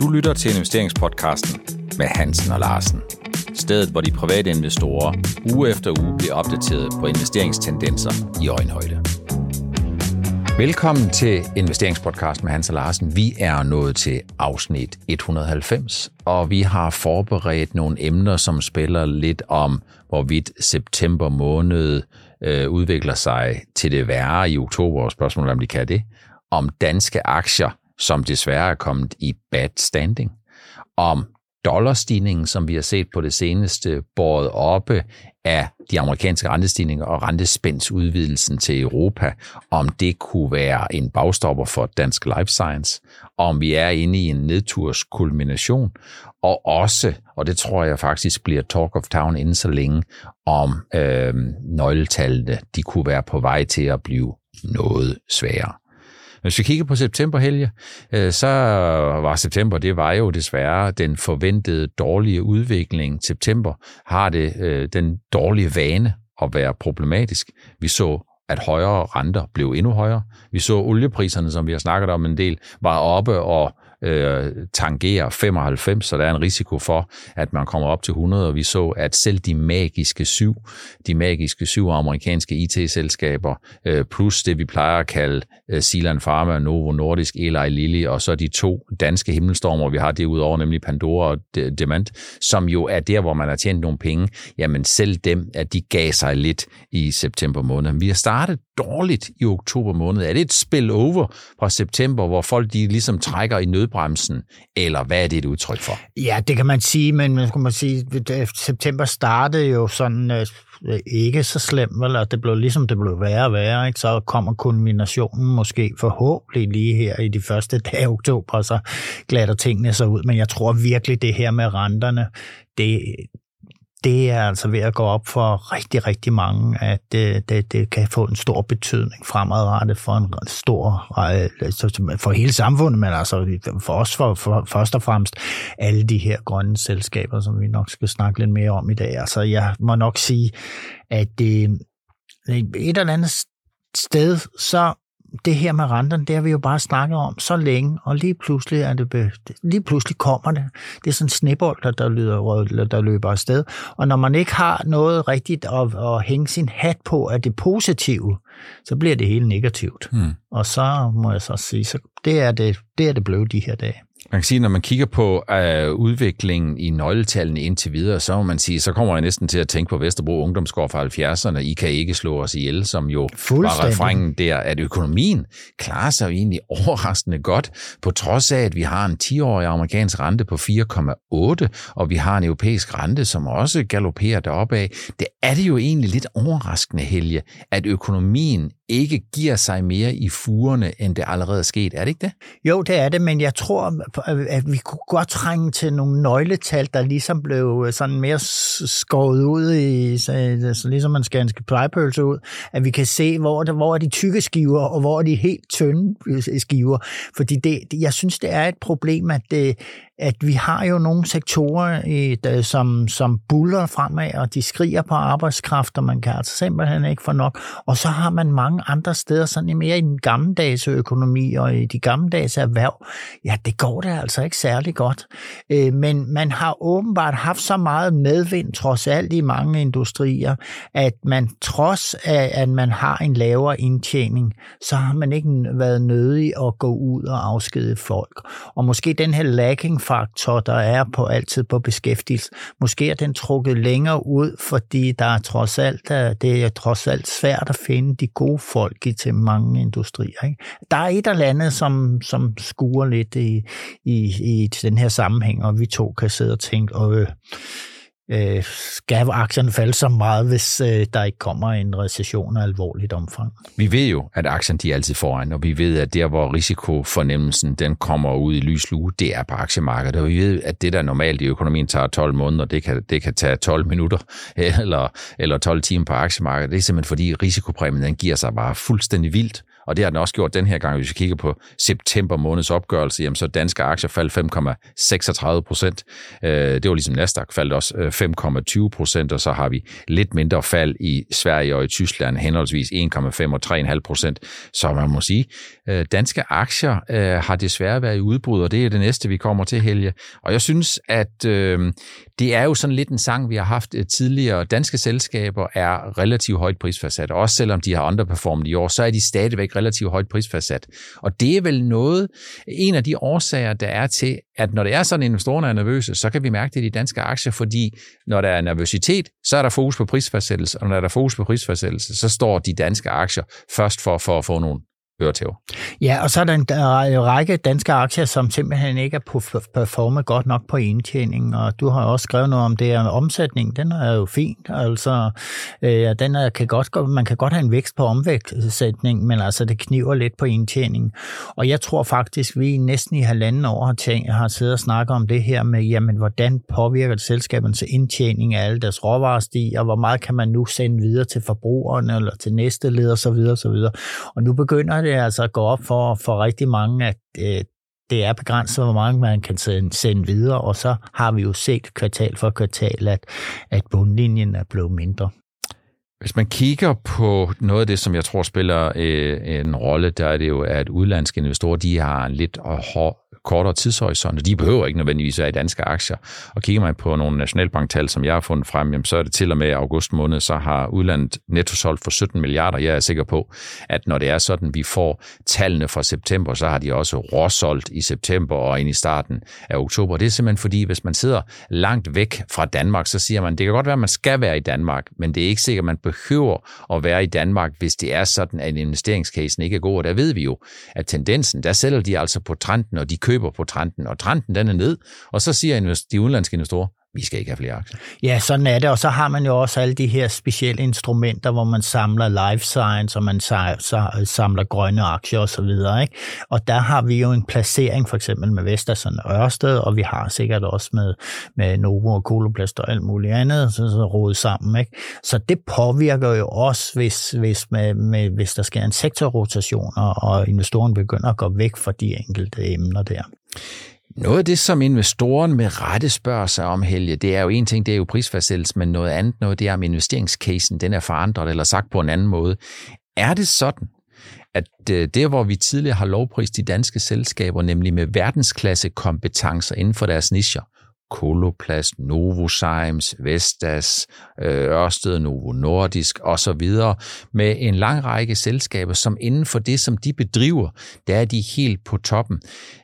Du lytter til investeringspodcasten med Hansen og Larsen. Stedet, hvor de private investorer uge efter uge bliver opdateret på investeringstendenser i øjenhøjde. Velkommen til investeringspodcast med Hans og Larsen. Vi er nået til afsnit 190, og vi har forberedt nogle emner, som spiller lidt om, hvorvidt september måned øh, udvikler sig til det værre i oktober, og spørgsmålet om de kan det, om danske aktier, som desværre er kommet i bad standing, om dollarstigningen, som vi har set på det seneste, båret oppe af de amerikanske rentestigninger og rentespændsudvidelsen til Europa, om det kunne være en bagstopper for dansk life science, og om vi er inde i en nedturskulmination, og også, og det tror jeg faktisk bliver talk of town inden så længe, om øh, nøgletallene, de kunne være på vej til at blive noget sværere. Hvis vi kigger på septemberhelge, øh, så var september, det var jo desværre den forventede dårlige udvikling. September har det øh, den dårlige vane at være problematisk. Vi så at højere renter blev endnu højere. Vi så oliepriserne, som vi har snakket om en del, var oppe og øh, tangerer 95, så der er en risiko for, at man kommer op til 100, og vi så, at selv de magiske syv, de magiske syv amerikanske IT-selskaber, øh, plus det vi plejer at kalde øh, Silan Pharma, Novo Nordisk, Eli Lilly, og så de to danske himmelstormer, vi har derudover, nemlig Pandora og Demant, som jo er der, hvor man har tjent nogle penge, jamen selv dem, at de gav sig lidt i september måned. Vi har startet dårligt i oktober måned. Er det et spill over fra september, hvor folk de ligesom trækker i nød nødbremsen, eller hvad er det et udtryk for? Ja, det kan man sige, men man skulle man sige, at øh, september startede jo sådan øh, ikke så slemt, vel? det blev ligesom det blev værre og værre, ikke? så kommer kulminationen måske forhåbentlig lige her i de første dage af oktober, og så glatter tingene sig ud, men jeg tror virkelig det her med renterne, det, det er altså ved at gå op for rigtig, rigtig mange, at det, det, det kan få en stor betydning fremadrettet for en stor, øh, altså, for hele samfundet, men altså for os for, for, først og fremmest alle de her grønne selskaber, som vi nok skal snakke lidt mere om i dag. Altså jeg må nok sige, at det, et eller andet sted, så det her med renterne, det har vi jo bare snakket om så længe, og lige pludselig, er det, lige pludselig kommer det. Det er sådan en snebold, der, der, lyder, der løber afsted. Og når man ikke har noget rigtigt at, at hænge sin hat på af det positive, så bliver det hele negativt. Hmm. Og så må jeg så sige, så det er det, det er det blevet de her dage. Man kan sige, når man kigger på uh, udviklingen i nøgletallene indtil videre, så må man sige, så kommer jeg næsten til at tænke på Vesterbro Ungdomsgård fra 70'erne. I kan ikke slå os ihjel, som jo var refrængen der, at økonomien klarer sig jo egentlig overraskende godt, på trods af, at vi har en 10-årig amerikansk rente på 4,8, og vi har en europæisk rente, som også galopperer deroppe af. Det er det jo egentlig lidt overraskende, Helge, at økonomien ikke giver sig mere i fugerne, end det allerede er sket. Er det ikke det? Jo, det er det, men jeg tror, Øh, at vi kunne godt trænge til nogle nøgletal, der ligesom blev øh, sådan mere skåret ud i, så, så ligesom man skal en plejepølse ud, at vi kan se, hvor, der, hvor er de tykke skiver, og hvor er de helt tynde øh, skiver. Fordi det, jeg synes, det er et problem, at det, at vi har jo nogle sektorer, der, som, som buller fremad, og de skriger på arbejdskraft, og man kan altså simpelthen ikke få nok. Og så har man mange andre steder, sådan mere i den gammeldags økonomi og i de gammeldags erhverv. Ja, det går det altså ikke særlig godt. Øh, men man har åbenbart haft så meget medvind, trods alt i mange industrier, at man trods af, at man har en lavere indtjening, så har man ikke været nødig at gå ud og afskede folk. Og måske den her lagging faktor, der er på altid på beskæftigelse, måske er den trukket længere ud, fordi der er trods alt, øh, det er trods alt svært at finde de gode folk i til mange industrier. Ikke? Der er et eller andet, som, som skuer lidt i, i, i den her sammenhæng, og vi to kan sidde og tænke, og øh, øh, skal aktierne falde så meget, hvis øh, der ikke kommer en recession af alvorligt omfang. Vi ved jo, at aktierne de er altid foran, og vi ved, at der, hvor risikofornemmelsen den kommer ud i lys lue, det er på aktiemarkedet. Og vi ved, at det, der normalt i økonomien tager 12 måneder, det kan, det kan tage 12 minutter eller, eller 12 timer på aktiemarkedet. Det er simpelthen fordi risikopræmien den giver sig bare fuldstændig vildt og det har den også gjort den her gang. Hvis vi kigger på september måneds opgørelse, jamen så danske aktier faldt 5,36 procent. Øh, det var ligesom Nasdaq faldt også øh, 5,20 procent, og så har vi lidt mindre fald i Sverige og i Tyskland, henholdsvis 1,5 og 3,5 procent. Så man må sige, øh, danske aktier har desværre været i udbrud, og det er det næste, vi kommer til, Helge. Og jeg synes, at øh, det er jo sådan lidt en sang, vi har haft tidligere. Danske selskaber er relativt højt prisfastsat, også selvom de har underperformet i år, så er de stadigvæk relativt højt prisfastsat. Og det er vel noget, en af de årsager, der er til, at når det er sådan, at investorerne er nervøse, så kan vi mærke det i de danske aktier, fordi når der er nervøsitet, så er der fokus på prisfastsættelse, og når der er fokus på prisfastsættelse, så står de danske aktier først for, for at få nogle øretæver. Ja, og så er der en række danske aktier, som simpelthen ikke er performet godt nok på indtjening, og du har også skrevet noget om det her omsætning, den er jo fint, altså øh, den er, kan godt, man kan godt have en vækst på omsætning, men altså det kniver lidt på indtjeningen. og jeg tror faktisk, vi næsten i halvanden år har, tænkt, har siddet og snakket om det her med, jamen hvordan påvirker det selskabens indtjening af alle deres råvarer og hvor meget kan man nu sende videre til forbrugerne, eller til næste led, og så videre, og så videre. Og nu begynder det det altså gå op for, for rigtig mange, at øh, det er begrænset, hvor mange man kan sende, sende videre, og så har vi jo set kvartal for kvartal, at, at bundlinjen er blevet mindre. Hvis man kigger på noget af det, som jeg tror spiller øh, en rolle, der er det jo, at udlandske investorer, de har en lidt hår, kortere tidshorisont. De behøver ikke nødvendigvis være i danske aktier. Og kigger man på nogle nationalbanktal, som jeg har fundet frem, jamen, så er det til og med august måned, så har udlandet netto solgt for 17 milliarder. Jeg er sikker på, at når det er sådan, vi får tallene fra september, så har de også råsolgt i september og ind i starten af oktober. Det er simpelthen fordi, hvis man sidder langt væk fra Danmark, så siger man, det kan godt være, at man skal være i Danmark, men det er ikke sikkert, at man behøver at være i Danmark, hvis det er sådan, at investeringscasen ikke er god. Og der ved vi jo, at tendensen, der sælger de altså på trenden, og de køber køber på trenden, og trenden den er ned. Og så siger de udenlandske investorer, vi skal ikke have flere aktier. Ja, sådan er det, og så har man jo også alle de her specielle instrumenter, hvor man samler life science, og man samler grønne aktier osv. Og, og der har vi jo en placering, for eksempel med Vestas og Ørsted, og vi har sikkert også med, med Novo og Koloplast og alt muligt andet, så, så rodet sammen. Ikke? Så det påvirker jo også, hvis, hvis, med, med, hvis der sker en sektorrotation, og, og investoren begynder at gå væk fra de enkelte emner der. Noget af det, som investoren med rette spørger sig om, Helge, det er jo en ting, det er jo prisfastsættelse, men noget andet, noget det er, om investeringscasen den er forandret, eller sagt på en anden måde. Er det sådan, at øh, det, hvor vi tidligere har lovprist de danske selskaber, nemlig med verdensklasse kompetencer inden for deres nischer, Koloplast, Novozymes, Vestas, øh, Ørsted, Novo Nordisk osv. med en lang række selskaber, som inden for det, som de bedriver, der er de helt på toppen.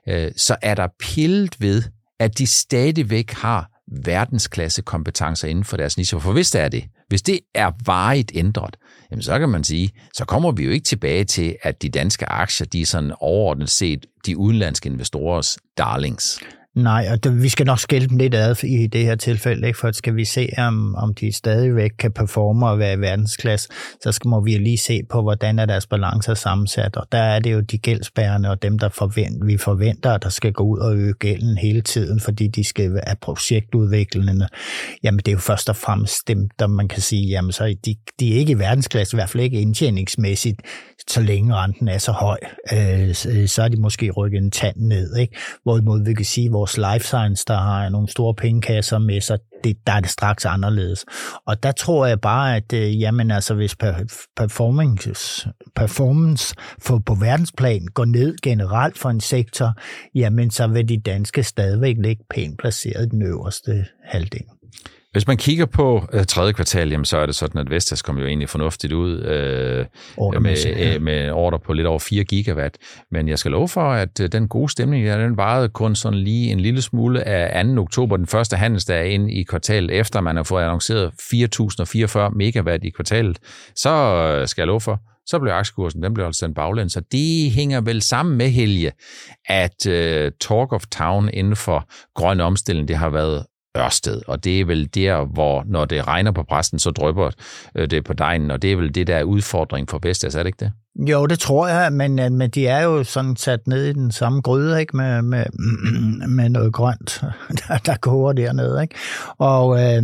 Øh, så er der pillet ved, at de stadigvæk har verdensklasse kompetencer inden for deres niche. For hvis det er det, hvis det er varigt ændret, jamen så kan man sige, så kommer vi jo ikke tilbage til, at de danske aktier, de er sådan overordnet set de udenlandske investorers darlings. Nej, og det, vi skal nok skælde dem lidt ad i det her tilfælde, ikke? for skal vi se, om, om de stadigvæk kan performe og være i verdensklasse, så skal må vi lige se på, hvordan er deres balance er sammensat. Og der er det jo de gældsbærende og dem, der forvent, vi forventer, der skal gå ud og øge gælden hele tiden, fordi de skal være projektudviklende. Jamen det er jo først og fremmest dem, der man kan sige, jamen så de, de er ikke i verdensklasse, i hvert fald ikke indtjeningsmæssigt, så længe renten er så høj, øh, så er de måske rykket en tand ned. Ikke? Hvorimod vi kan sige, hvor vores life science, der har nogle store pengekasser med sig, det, der er det straks anderledes. Og der tror jeg bare, at øh, jamen, altså, hvis performance, performance for, på verdensplan går ned generelt for en sektor, jamen så vil de danske stadigvæk ligge pænt placeret i den øverste halvdel. Hvis man kigger på øh, tredje kvartal, jamen, så er det sådan, at Vestas kommer jo egentlig fornuftigt ud øh, med, øh, med order på lidt over 4 gigawatt. Men jeg skal love for, at øh, den gode stemning, ja, den varede kun sådan lige en lille smule af 2. oktober, den første handelsdag ind i kvartalet, efter man har fået annonceret 4.044 megawatt i kvartalet. Så øh, skal jeg love for, så blev aktiekursen, den blev altså sendt baglæns. Så det hænger vel sammen med, Helge, at uh, talk of town inden for grøn omstilling, det har været Ørsted, og det er vel der, hvor når det regner på præsten, så drøber øh, det på dejen, og det er vel det, der er udfordring for Vestas, er det ikke det? Jo, det tror jeg, men, øh, men de er jo sådan sat ned i den samme gryde, ikke? Med, med, med noget grønt, der, der koger dernede. Ikke? Og øh,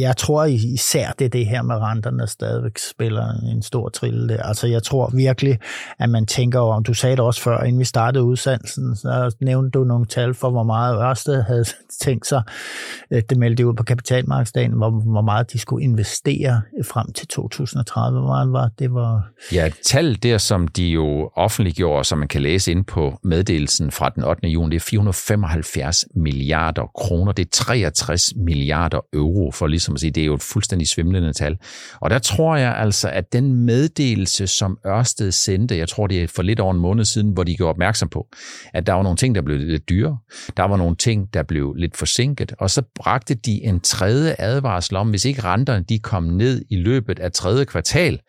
jeg tror især, det er det her med renterne, der stadigvæk spiller en stor trille der. Altså jeg tror virkelig, at man tænker over, du sagde det også før, inden vi startede udsendelsen, så nævnte du nogle tal for, hvor meget Ørsted havde tænkt sig, øh, det meldte ud på kapitalmarkedsdagen, hvor, hvor meget de skulle investere frem til 2030. Hvor meget var det? Var... Ja, tal tal der, som de jo offentliggjorde, som man kan læse ind på meddelelsen fra den 8. juni, det er 475 milliarder kroner. Det er 63 milliarder euro, for ligesom at sige, det er jo et fuldstændig svimlende tal. Og der tror jeg altså, at den meddelelse, som Ørsted sendte, jeg tror det er for lidt over en måned siden, hvor de gjorde opmærksom på, at der var nogle ting, der blev lidt dyre. Der var nogle ting, der blev lidt forsinket. Og så bragte de en tredje advarsel om, hvis ikke renterne de kom ned i løbet af tredje kvartal,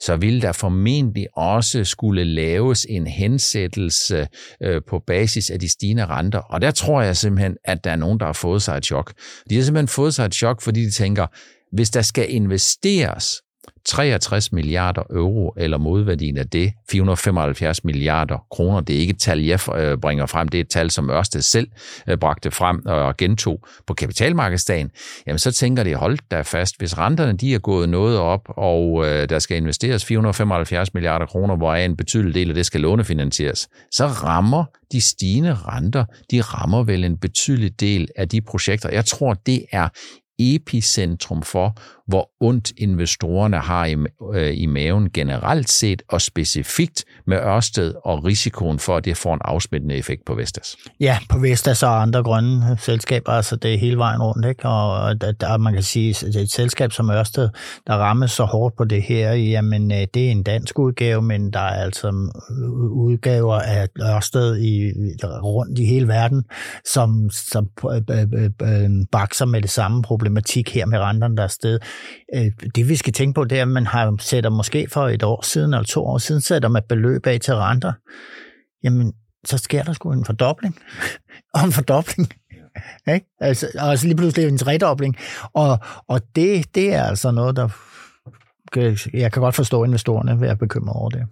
så ville der formentlig også skulle laves en hensættelse øh, på basis af de stigende renter. Og der tror jeg simpelthen, at der er nogen, der har fået sig et chok. De har simpelthen fået sig et chok, fordi de tænker, hvis der skal investeres 63 milliarder euro, eller modværdien af det, 475 milliarder kroner. Det er ikke et tal, jeg øh, bringer frem, det er et tal, som Ørsted selv øh, bragte frem og gentog på kapitalmarkedsdagen. Jamen så tænker de, hold da fast, hvis renterne de er gået noget op, og øh, der skal investeres 475 milliarder kroner, hvor en betydelig del af det skal lånefinansieres, så rammer de stigende renter, de rammer vel en betydelig del af de projekter. Jeg tror, det er epicentrum for, hvor ondt investorerne har i, øh, i maven generelt set, og specifikt med Ørsted og risikoen for, at det får en afsmittende effekt på Vestas. Ja, på Vestas og andre grønne øh, selskaber, altså det er hele vejen rundt, ikke? og der, der, man kan sige, at et selskab som Ørsted, der rammes så hårdt på det her, jamen øh, det er en dansk udgave, men der er altså øh, udgaver af Ørsted i, rundt i hele verden, som, som øh, øh, øh, bakser med det samme problematik her med renterne, der er sted. Øh, det vi skal tænke på, det er, at man har sætter måske for et år siden eller to år siden, sætter man beløb af til renter. Jamen, så sker der sgu en fordobling. og en fordobling. Ikke? Altså, og så lige pludselig en tredobling. Og, og det, det er altså noget, der... Jeg kan godt forstå investorerne ved at bekymre over det.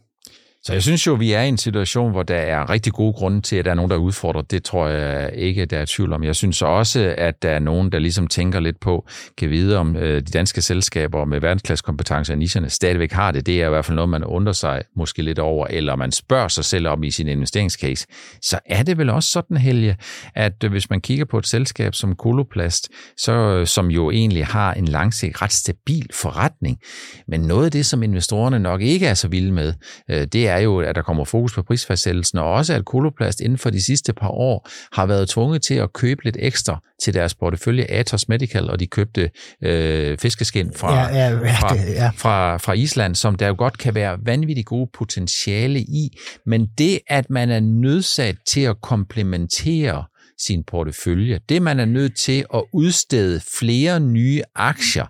Så jeg synes jo, vi er i en situation, hvor der er rigtig gode grunde til, at der er nogen, der udfordrer. Det tror jeg ikke, der er tvivl om. Jeg synes også, at der er nogen, der ligesom tænker lidt på, kan vide om øh, de danske selskaber med verdensklassekompetencer i nischerne stadigvæk har det. Det er i hvert fald noget, man undrer sig måske lidt over, eller man spørger sig selv om i sin investeringscase. Så er det vel også sådan, Helge, at øh, hvis man kigger på et selskab som Koloplast, så, øh, som jo egentlig har en langsigtet ret stabil forretning, men noget af det, som investorerne nok ikke er så vilde med, det er er jo, at der kommer fokus på prisfastsættelsen, og også at Koloplast inden for de sidste par år har været tvunget til at købe lidt ekstra til deres portefølje Atos Medical, og de købte øh, fiskeskin fra, ja, ja, ja, fra, det, ja. fra, fra Island, som der jo godt kan være vanvittigt gode potentiale i. Men det, at man er nødsat til at komplementere sin portefølje. Det, man er nødt til at udstede flere nye aktier,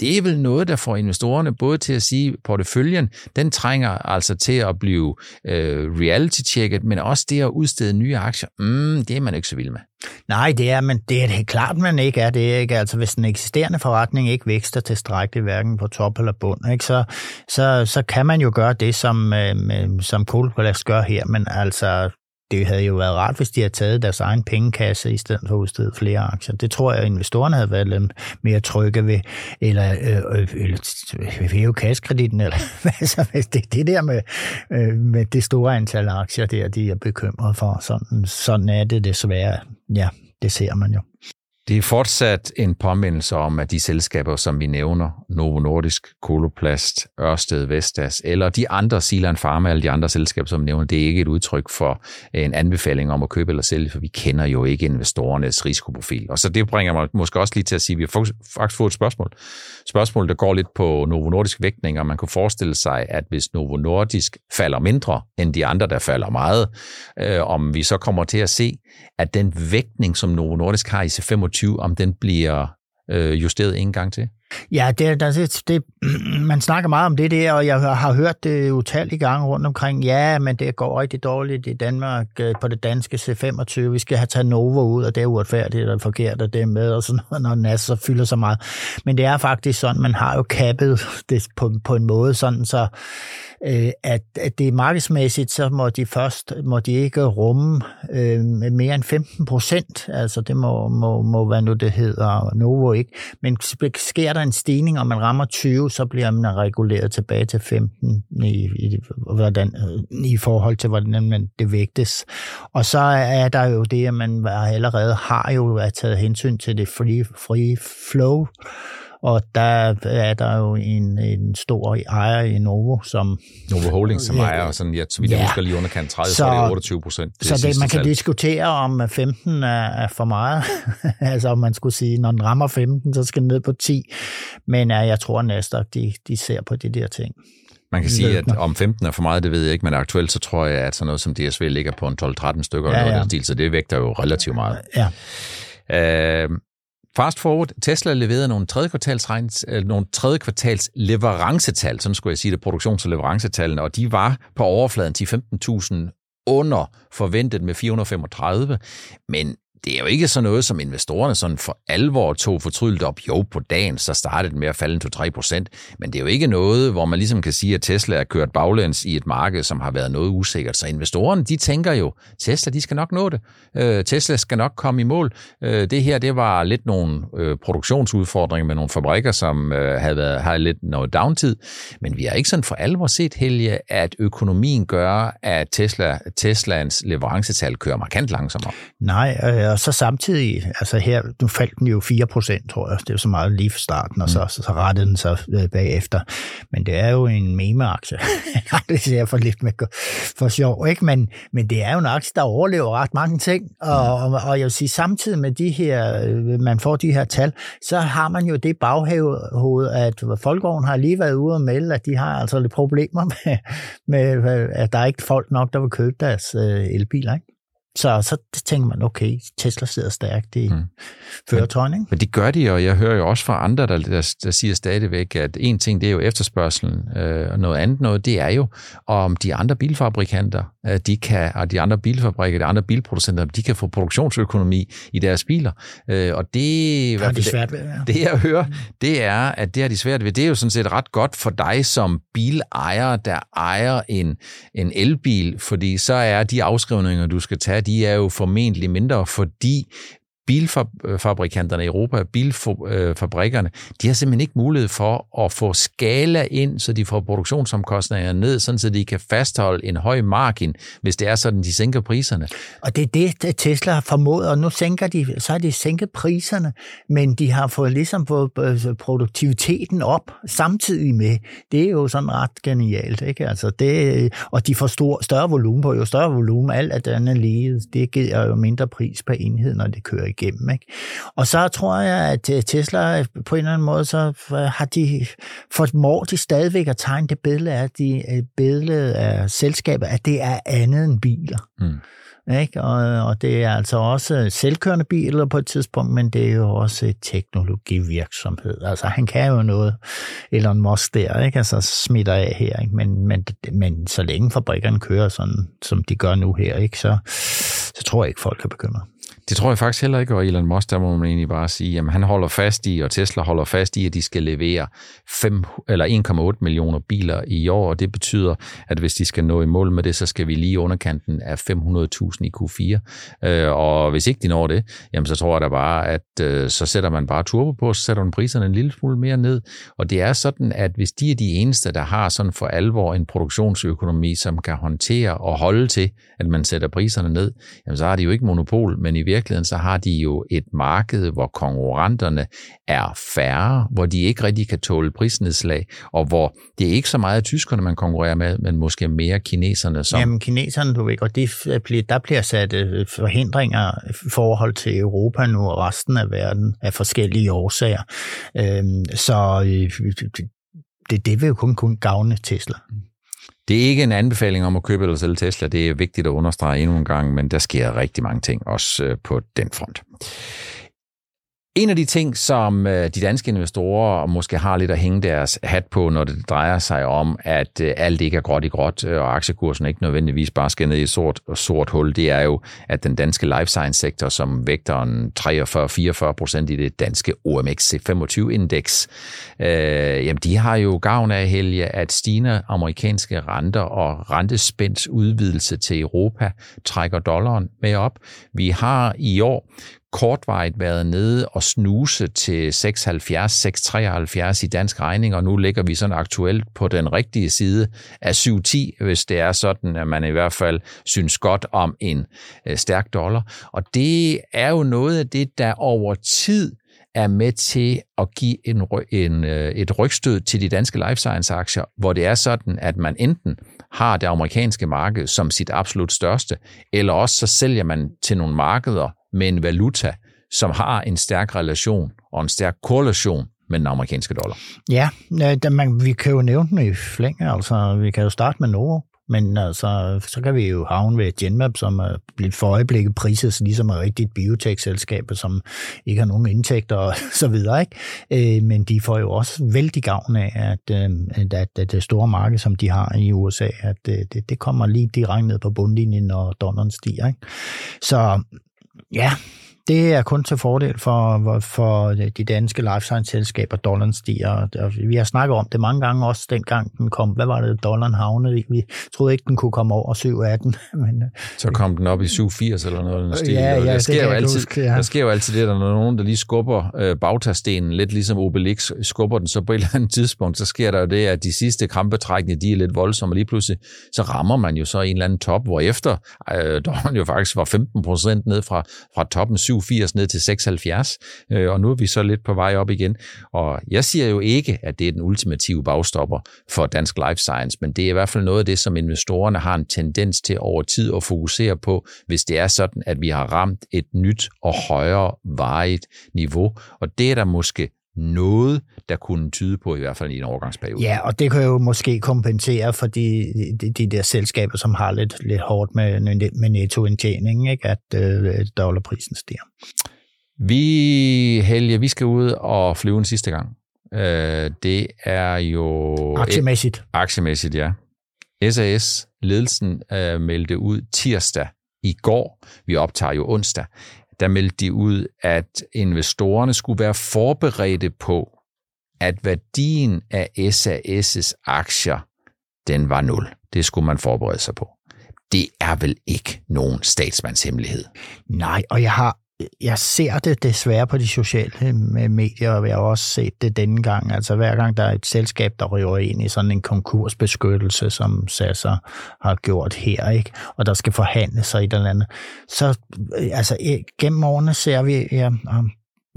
det er vel noget, der får investorerne både til at sige, at porteføljen, den trænger altså til at blive øh, reality-checket, men også det at udstede nye aktier, mm, det er man ikke så vild med. Nej, det er, men det er det klart, man ikke er det. Ikke? Altså, hvis den eksisterende forretning ikke vækster tilstrækkeligt, hverken på top eller bund, ikke? Så, så, så kan man jo gøre det, som, øh, som Kohlblast gør her, men altså, det havde jo været rart, hvis de havde taget deres egen pengekasse i stedet for at udstede flere aktier. Det tror jeg, at investorerne havde været lidt mere trygge ved, eller, øh, øh, eller øh, hæve kaskreditten, eller det, det der med, øh, med det store antal aktier der, de er bekymret for. Sådan, sådan er det desværre. Ja, det ser man jo. Det er fortsat en påmindelse om, at de selskaber, som vi nævner, Novo Nordisk, Koloplast, Ørsted, Vestas, eller de andre, Silan Pharma, alle de andre selskaber, som vi nævner, det er ikke et udtryk for øh, en anbefaling om at købe eller sælge, for vi kender jo ikke investorernes risikoprofil. Og så det bringer mig måske også lige til at sige, at vi har faktisk fået et spørgsmål. Spørgsmålet, der går lidt på Novo Nordisk vægtning, og man kunne forestille sig, at hvis Novo Nordisk falder mindre end de andre, der falder meget, øh, om vi så kommer til at se, at den vægtning, som Novo Nordisk har i C25, om den bliver øh, justeret en gang til? Ja, det, det, det, man snakker meget om det der, og jeg har hørt det utallige gange rundt omkring. Ja, men det går rigtig dårligt i Danmark øh, på det danske C25. Vi skal have taget Nova ud, og det er uretfærdigt og forkert, og det er med, og sådan noget, når NAS så fylder så meget. Men det er faktisk sådan, man har jo kappet det på, på en måde, sådan så øh, at, at det er markedsmæssigt, så må de først må de ikke rumme øh, mere end 15 procent. Altså det må, må, må være nu det hedder Novo ikke. Men sker der en stigning, og man rammer 20, så bliver man reguleret tilbage til 15 i, i, hvordan, i forhold til, hvordan man det vægtes. Og så er der jo det, at man allerede har jo taget hensyn til det free, free flow, og der er der jo en, en stor ejer i Novo, som... Novo Holdings, som ejer, sådan, ja, så vidt jeg ja. husker lige underkant 30, så, så er det 28 procent. Så det, man kan salg. diskutere, om 15 er, er for meget. altså om man skulle sige, når den rammer 15, så skal den ned på 10. Men ja, jeg tror at de, de ser på de der ting. Man kan sige, at om 15 er for meget, det ved jeg ikke, men aktuelt så tror jeg, at sådan noget som DSV ligger på en 12-13 stykker, ja, ja. Stil, så det vægter jo relativt meget. Ja. Øh, Fast forward, Tesla leverede nogle tredje kvartals, øh, nogle tredje kvartals leverancetal, sådan skulle jeg sige det, produktions- og leverancetallene, og de var på overfladen til 15.000 under forventet med 435, men det er jo ikke sådan noget, som investorerne sådan for alvor tog fortrydeligt op. Jo, på dagen, så startede den med at falde 2-3 procent, men det er jo ikke noget, hvor man ligesom kan sige, at Tesla er kørt baglæns i et marked, som har været noget usikkert. Så investorerne, de tænker jo, Tesla, de skal nok nå det. Øh, Tesla skal nok komme i mål. Øh, det her, det var lidt nogle øh, produktionsudfordringer med nogle fabrikker, som øh, havde, været, havde lidt noget downtid, men vi har ikke sådan for alvor set, Helge, at økonomien gør, at Tesla, Teslas leverancetal kører markant langsommere. Nej, øh, og så samtidig, altså her, nu faldt den jo 4 procent, tror jeg, det er jo så meget lige fra starten, og så, mm. så, så rettede den sig øh, bagefter. Men det er jo en meme-aktie. det ser jeg for lidt med for sjov, ikke? Men, men det er jo en aktie, der overlever ret mange ting, og, mm. og, og jeg vil sige, samtidig med de her, øh, man får de her tal, så har man jo det baghoved, at Folkevogn har lige været ude og melde, at de har altså lidt problemer med, med at der er ikke folk nok, der vil købe deres øh, elbiler, ikke? Så, så tænker man, okay, Tesla sidder stærkt i mm. føretøjen. Ikke? Men det gør de, og jeg hører jo også fra andre, der, der, der siger stadigvæk, at en ting, det er jo efterspørgselen, øh, og noget andet noget, det er jo, om de andre bilfabrikanter, øh, de kan, og de andre bilfabrikker, de andre bilproducenter, de kan få produktionsøkonomi i deres biler. Øh, og det, har de svært ved, ja. det, jeg hører, det er, at det har de svært ved. Det er jo sådan set ret godt for dig som bilejer, der ejer en, en elbil, fordi så er de afskrivninger, du skal tage, de er jo formentlig mindre, fordi bilfabrikanterne i Europa, bilfabrikkerne, øh, de har simpelthen ikke mulighed for at få skala ind, så de får produktionsomkostningerne ned, sådan så de kan fastholde en høj margin, hvis det er sådan, de sænker priserne. Og det er det, Tesla har formået, og nu sænker de, så har de sænket priserne, men de har fået ligesom fået øh, produktiviteten op samtidig med. Det er jo sådan ret genialt, ikke? Altså det, og de får stor, større volumen på, jo større volumen, alt er lige, det giver jo mindre pris per enhed, når det kører igennem. Ikke? Og så tror jeg, at øh, Tesla på en eller anden måde, så har de formår de stadigvæk at tegne det billede af, de, billede af selskabet, at det er andet end biler. Mm. Ikke? Og, og det er altså også selvkørende biler på et tidspunkt, men det er jo også teknologivirksomhed. Altså han kan jo noget, Elon Musk der, ikke? altså smitter af her, ikke? Men, men, men så længe fabrikkerne kører sådan, som de gør nu her, ikke? Så, så tror jeg ikke, folk er bekymret. Det tror jeg faktisk heller ikke, og Elon Musk, der må man egentlig bare sige, at han holder fast i, og Tesla holder fast i, at de skal levere 5, eller 1,8 millioner biler i år, og det betyder, at hvis de skal nå i mål med det, så skal vi lige underkanten af 500.000 i Q4. Øh, og hvis ikke de når det, jamen så tror jeg da bare, at øh, så sætter man bare turbo på, så sætter man priserne en lille smule mere ned. Og det er sådan, at hvis de er de eneste, der har sådan for alvor en produktionsøkonomi, som kan håndtere og holde til, at man sætter priserne ned, jamen så har de jo ikke monopol, men i virkeligheden så har de jo et marked, hvor konkurrenterne er færre, hvor de ikke rigtig kan tåle prisnedslag, og hvor det er ikke så meget tyskerne, man konkurrerer med, men måske mere kineserne. Som... Jamen kineserne, du ved, og det, der bliver sat øh, forhindringer i forhold til Europa nu og resten af verden af forskellige årsager. Øhm, så øh, det, det vil jo kun, kun gavne Tesla. Det er ikke en anbefaling om at købe eller sælge Tesla. Det er vigtigt at understrege endnu en gang, men der sker rigtig mange ting også øh, på den front. En af de ting, som øh, de danske investorer måske har lidt at hænge deres hat på, når det drejer sig om, at øh, alt ikke er gråt i gråt, øh, og aktiekursen ikke nødvendigvis bare skal ned i et sort, sort hul, det er jo, at den danske life science sektor, som vægter en 43-44 procent i det danske OMX C25-indeks, øh, jamen de har jo gavn af, Helge, at stigende amerikanske renter og rentespænds udvidelse til Europa trækker dollaren med op. Vi har i år kortvarigt været nede og snuse til 6,70, 6,73 i dansk regning, og nu ligger vi sådan aktuelt på den rigtige side af 7,10, hvis det er sådan, at man i hvert fald synes godt om en øh, stærk dollar. Og det er jo noget af det, der over tid er med til at give en, en, øh, et rygstød til de danske life science aktier, hvor det er sådan, at man enten har det amerikanske marked som sit absolut største, eller også så sælger man til nogle markeder, med en valuta, som har en stærk relation og en stærk korrelation med den amerikanske dollar. Ja, da man, vi kan jo nævne den i flænge, altså vi kan jo starte med Norge, men altså, så kan vi jo havne ved Genmap, som er blevet for øjeblikket priset ligesom et rigtigt biotech-selskab, som ikke har nogen indtægter og så videre. Ikke? Øh, men de får jo også vældig gavn af, øh, at, at, at det store marked, som de har i USA, at øh, det, det kommer lige direkte ned på bundlinjen, når dollaren stiger. Ikke? Så Ja, det er kun til fordel for, for de danske life science-selskaber, dollaren stiger. Vi har snakket om det mange gange også, dengang den kom. Hvad var det, dollaren havnede i? Vi troede ikke, den kunne komme over 7,18. Men, øh, Så kom den op i 7,80 eller noget. Den ja, ja, der, sker jo altid, huske, ja. der sker jo altid det, der når nogen, der lige skubber øh, bagtastenen, lidt ligesom Obelix, skubber den, så på et eller andet tidspunkt, så sker der jo det, at de sidste krampetrækninger, de er lidt voldsomme, og lige pludselig, så rammer man jo så en eller anden top, hvor efter øh, dollaren jo faktisk var 15 procent ned fra, fra toppen 7 87 ned til 76, øh, og nu er vi så lidt på vej op igen. Og jeg siger jo ikke, at det er den ultimative bagstopper for dansk life science, men det er i hvert fald noget af det, som investorerne har en tendens til over tid at fokusere på, hvis det er sådan, at vi har ramt et nyt og højere varigt niveau. Og det er der måske noget, der kunne tyde på, i hvert fald i en overgangsperiode. Ja, og det kan jo måske kompensere for de, de, de der selskaber, som har lidt, lidt hårdt med, med nettoindtjening, ikke? at øh, dollarprisen stiger. Vi, Helge, vi skal ud og flyve en sidste gang. Øh, det er jo... Aktiemæssigt. Et, aktiemæssigt, ja. SAS, ledelsen, øh, meldte ud tirsdag i går. Vi optager jo onsdag der meldte de ud, at investorerne skulle være forberedte på, at værdien af SAS' aktier, den var nul. Det skulle man forberede sig på. Det er vel ikke nogen statsmandshemmelighed. Nej, og jeg har jeg ser det desværre på de sociale øh, medier, og jeg har også set det denne gang. Altså hver gang der er et selskab, der ryger ind i sådan en konkursbeskyttelse, som SAS har gjort her, ikke? og der skal forhandle sig et eller andet, så øh, altså, øh, gennem årene ser vi, ja,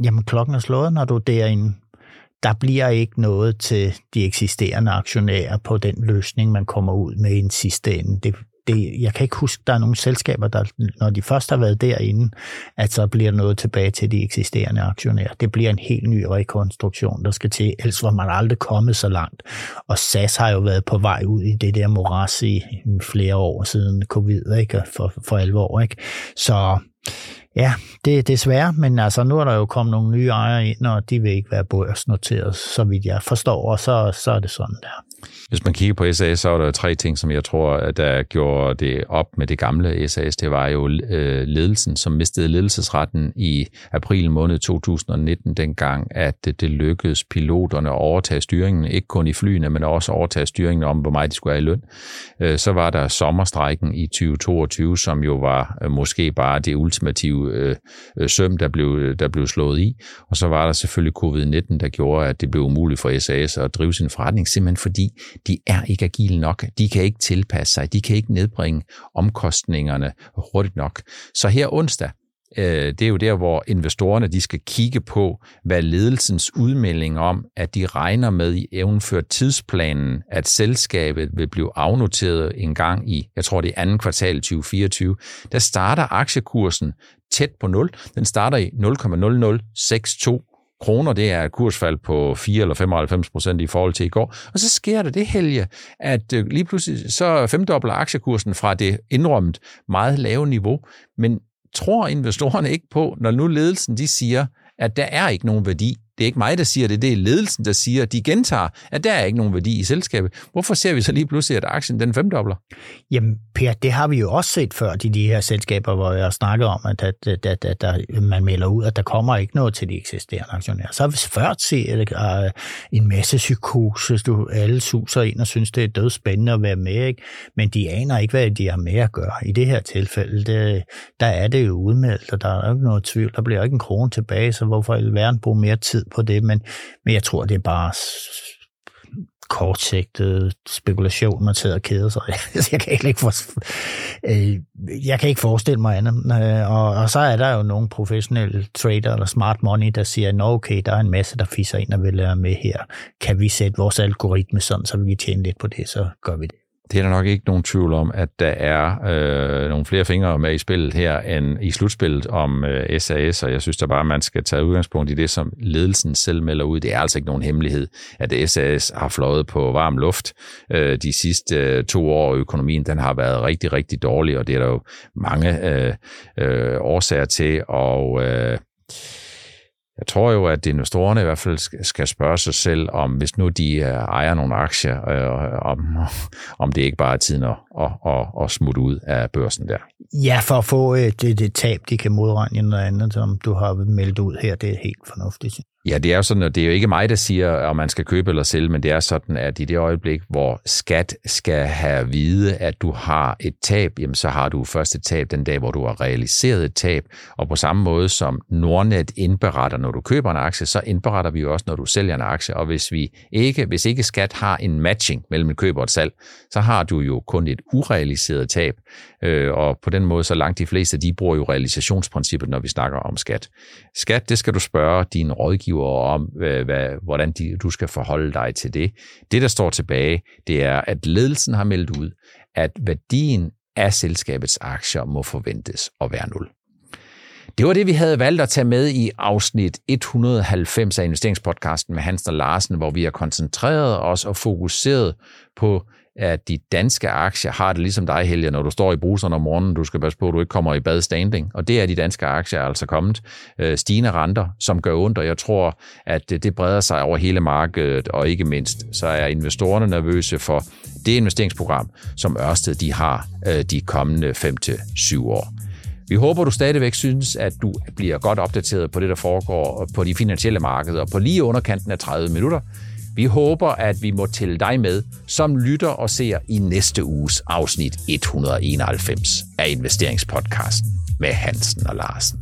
jamen klokken er slået, når du er derinde. Der bliver ikke noget til de eksisterende aktionærer på den løsning, man kommer ud med i en sidste ende. Det, det, jeg kan ikke huske, der er nogle selskaber, der, når de først har været derinde, at så bliver noget tilbage til de eksisterende aktionærer. Det bliver en helt ny rekonstruktion, der skal til, ellers var man aldrig kommet så langt. Og SAS har jo været på vej ud i det der moras i flere år siden covid, ikke? For, for alvor. Ikke? Så ja, det er desværre, men altså nu er der jo kommet nogle nye ejere ind, og de vil ikke være børsnoteret, så vidt jeg forstår, og så, så er det sådan der. Hvis man kigger på SAS, så er der tre ting, som jeg tror, der gjorde det op med det gamle SAS. Det var jo øh, ledelsen, som mistede ledelsesretten i april måned 2019, dengang at det lykkedes piloterne at overtage styringen, ikke kun i flyene, men også overtage styringen om, hvor meget de skulle have i løn. Øh, så var der sommerstrækken i 2022, som jo var øh, måske bare det ultimative søm, der blev, der blev slået i. Og så var der selvfølgelig covid-19, der gjorde, at det blev umuligt for SAS at drive sin forretning, simpelthen fordi de er ikke agile nok. De kan ikke tilpasse sig. De kan ikke nedbringe omkostningerne hurtigt nok. Så her onsdag, øh, det er jo der, hvor investorerne de skal kigge på, hvad ledelsens udmelding om, at de regner med i evenført tidsplanen, at selskabet vil blive afnoteret en gang i, jeg tror det er anden kvartal 2024, der starter aktiekursen tæt på 0. Den starter i 0,0062 kroner, det er et kursfald på 4 eller 95 procent i forhold til i går. Og så sker der det helge, at øh, lige pludselig så femdobler aktiekursen fra det indrømmet meget lave niveau. Men tror investorerne ikke på, når nu ledelsen de siger, at der er ikke nogen værdi det er ikke mig, der siger det, det er ledelsen, der siger, de gentager, at der er ikke nogen værdi i selskabet. Hvorfor ser vi så lige pludselig, at aktien den femdobler? Jamen, Per, det har vi jo også set før i de her selskaber, hvor jeg snakker om, at, at, at, at, at der, man melder ud, at der kommer ikke noget til de eksisterende aktionærer. Så har vi før set uh, en masse psykose, du alle suser ind og synes, det er død spændende at være med, ikke? men de aner ikke, hvad de har med at gøre. I det her tilfælde, det, der er det jo udmeldt, og der er jo ikke noget tvivl. Der bliver ikke en krone tilbage, så hvorfor i verden bruge mere tid på det, men, men jeg tror, det er bare kortsigtet spekulation, man sidder og keder sig. jeg, kan ikke for, øh, jeg kan ikke forestille mig andet. Øh, og, og så er der jo nogle professionelle trader eller smart money, der siger, nå okay, der er en masse, der fisser ind og vil være med her. Kan vi sætte vores algoritme sådan, så vi kan tjene lidt på det, så gør vi det det er der nok ikke nogen tvivl om, at der er øh, nogle flere fingre med i spillet her end i slutspillet om øh, SAS, og jeg synes da bare, at man skal tage udgangspunkt i det, som ledelsen selv melder ud. Det er altså ikke nogen hemmelighed, at SAS har fløjet på varm luft øh, de sidste øh, to år, økonomien den har været rigtig, rigtig dårlig, og det er der jo mange øh, øh, årsager til, og øh, jeg tror jo, at investorerne i hvert fald skal spørge sig selv, om hvis nu de øh, ejer nogle aktier, øh, om, om det ikke bare er tiden at, at, at, at smutte ud af børsen der. Ja, for at få et, det, det tab, de kan modregne noget andet, som du har meldt ud her, det er helt fornuftigt. Ja, det er jo sådan, at det er jo ikke mig, der siger, om man skal købe eller sælge, men det er sådan, at i det øjeblik, hvor skat skal have at vide, at du har et tab, jamen så har du først et tab den dag, hvor du har realiseret et tab. Og på samme måde som Nordnet indberetter, når du køber en aktie, så indberetter vi jo også, når du sælger en aktie. Og hvis vi ikke, hvis ikke skat har en matching mellem et køb og et salg, så har du jo kun et urealiseret tab. Øh, og på den måde, så langt de fleste, de bruger jo realisationsprincippet, når vi snakker om skat. Skat, det skal du spørge din rådgiver om, hvad, hvordan de, du skal forholde dig til det. Det, der står tilbage, det er, at ledelsen har meldt ud, at værdien af selskabets aktier må forventes at være nul. Det var det, vi havde valgt at tage med i afsnit 190 af investeringspodcasten med Hans og Larsen, hvor vi har koncentreret os og fokuseret på at de danske aktier har det ligesom dig, Helge, når du står i bruseren om morgenen, du skal passe på, at du ikke kommer i bad standing. Og det er de danske aktier altså kommet. Øh, stigende renter, som gør ondt, og jeg tror, at det breder sig over hele markedet, og ikke mindst, så er investorerne nervøse for det investeringsprogram, som Ørsted de har øh, de kommende 5-7 år. Vi håber, du stadigvæk synes, at du bliver godt opdateret på det, der foregår på de finansielle markeder på lige underkanten af 30 minutter. Vi håber, at vi må tælle dig med som lytter og ser i næste uges afsnit 191 af investeringspodcasten med Hansen og Larsen.